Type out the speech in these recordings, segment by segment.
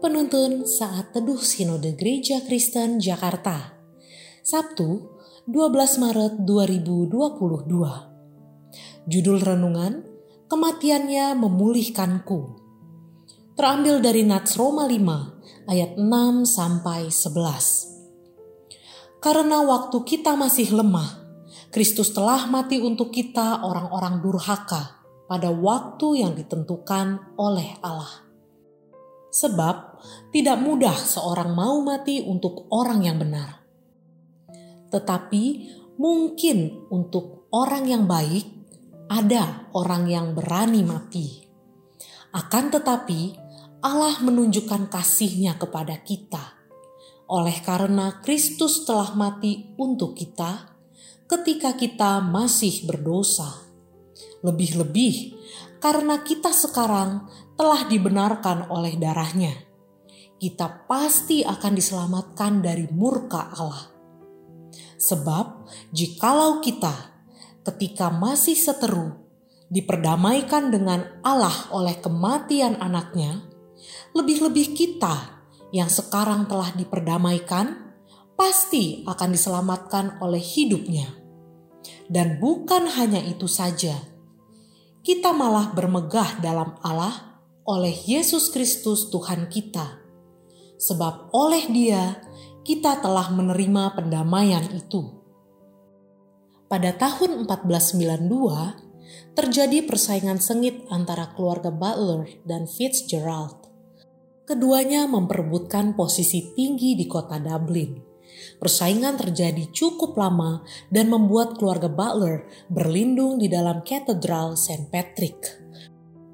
Penuntun Saat Teduh Sinode Gereja Kristen Jakarta. Sabtu 12 Maret 2022 Judul Renungan Kematiannya Memulihkanku Terambil dari Nats Roma 5 ayat 6 sampai 11 Karena waktu kita masih lemah, Kristus telah mati untuk kita orang-orang durhaka pada waktu yang ditentukan oleh Allah. Sebab tidak mudah seorang mau mati untuk orang yang benar. Tetapi mungkin untuk orang yang baik ada orang yang berani mati. Akan tetapi Allah menunjukkan kasihnya kepada kita. Oleh karena Kristus telah mati untuk kita ketika kita masih berdosa lebih-lebih karena kita sekarang telah dibenarkan oleh darahnya. Kita pasti akan diselamatkan dari murka Allah. Sebab jikalau kita ketika masih seteru diperdamaikan dengan Allah oleh kematian anaknya, lebih-lebih kita yang sekarang telah diperdamaikan pasti akan diselamatkan oleh hidupnya. Dan bukan hanya itu saja, kita malah bermegah dalam Allah oleh Yesus Kristus Tuhan kita. Sebab oleh dia kita telah menerima pendamaian itu. Pada tahun 1492, terjadi persaingan sengit antara keluarga Butler dan Fitzgerald. Keduanya memperebutkan posisi tinggi di kota Dublin Persaingan terjadi cukup lama dan membuat keluarga Butler berlindung di dalam katedral St. Patrick.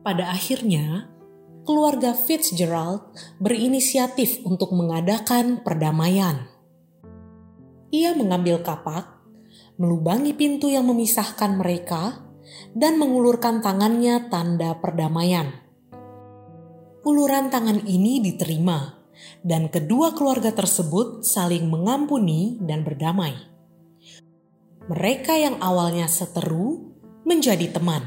Pada akhirnya, keluarga Fitzgerald berinisiatif untuk mengadakan perdamaian. Ia mengambil kapak, melubangi pintu yang memisahkan mereka, dan mengulurkan tangannya tanda perdamaian. Uluran tangan ini diterima dan kedua keluarga tersebut saling mengampuni dan berdamai. Mereka yang awalnya seteru menjadi teman.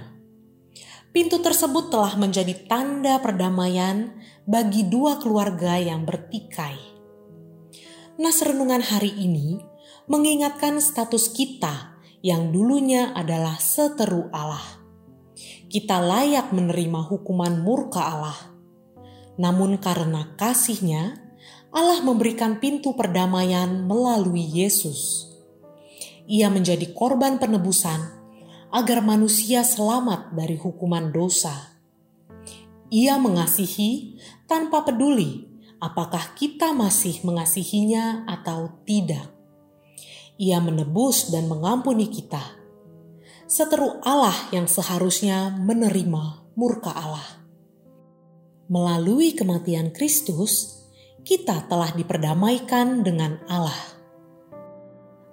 Pintu tersebut telah menjadi tanda perdamaian bagi dua keluarga yang bertikai. Nas renungan hari ini mengingatkan status kita yang dulunya adalah seteru Allah. Kita layak menerima hukuman murka Allah namun karena kasihnya, Allah memberikan pintu perdamaian melalui Yesus. Ia menjadi korban penebusan agar manusia selamat dari hukuman dosa. Ia mengasihi tanpa peduli apakah kita masih mengasihinya atau tidak. Ia menebus dan mengampuni kita. Seteru Allah yang seharusnya menerima murka Allah melalui kematian Kristus, kita telah diperdamaikan dengan Allah.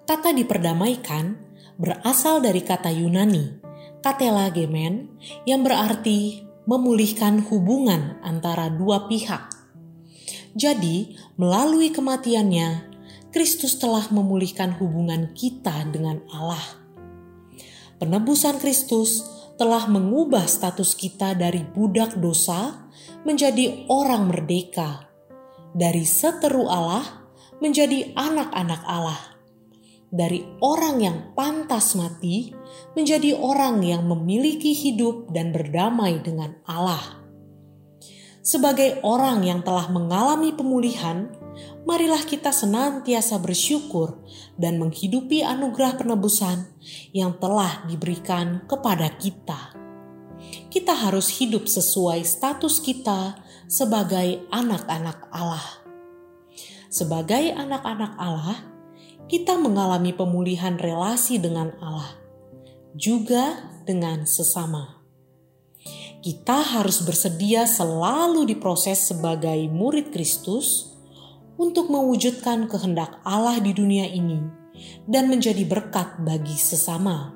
Kata diperdamaikan berasal dari kata Yunani, katela gemen, yang berarti memulihkan hubungan antara dua pihak. Jadi, melalui kematiannya, Kristus telah memulihkan hubungan kita dengan Allah. Penebusan Kristus telah mengubah status kita dari budak dosa menjadi orang merdeka, dari seteru Allah menjadi anak-anak Allah, dari orang yang pantas mati menjadi orang yang memiliki hidup dan berdamai dengan Allah. Sebagai orang yang telah mengalami pemulihan, marilah kita senantiasa bersyukur dan menghidupi anugerah penebusan yang telah diberikan kepada kita kita harus hidup sesuai status kita sebagai anak-anak Allah. Sebagai anak-anak Allah, kita mengalami pemulihan relasi dengan Allah, juga dengan sesama. Kita harus bersedia selalu diproses sebagai murid Kristus untuk mewujudkan kehendak Allah di dunia ini dan menjadi berkat bagi sesama.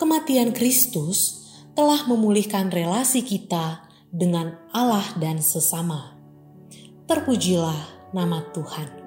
Kematian Kristus telah memulihkan relasi kita dengan Allah dan sesama. Terpujilah nama Tuhan.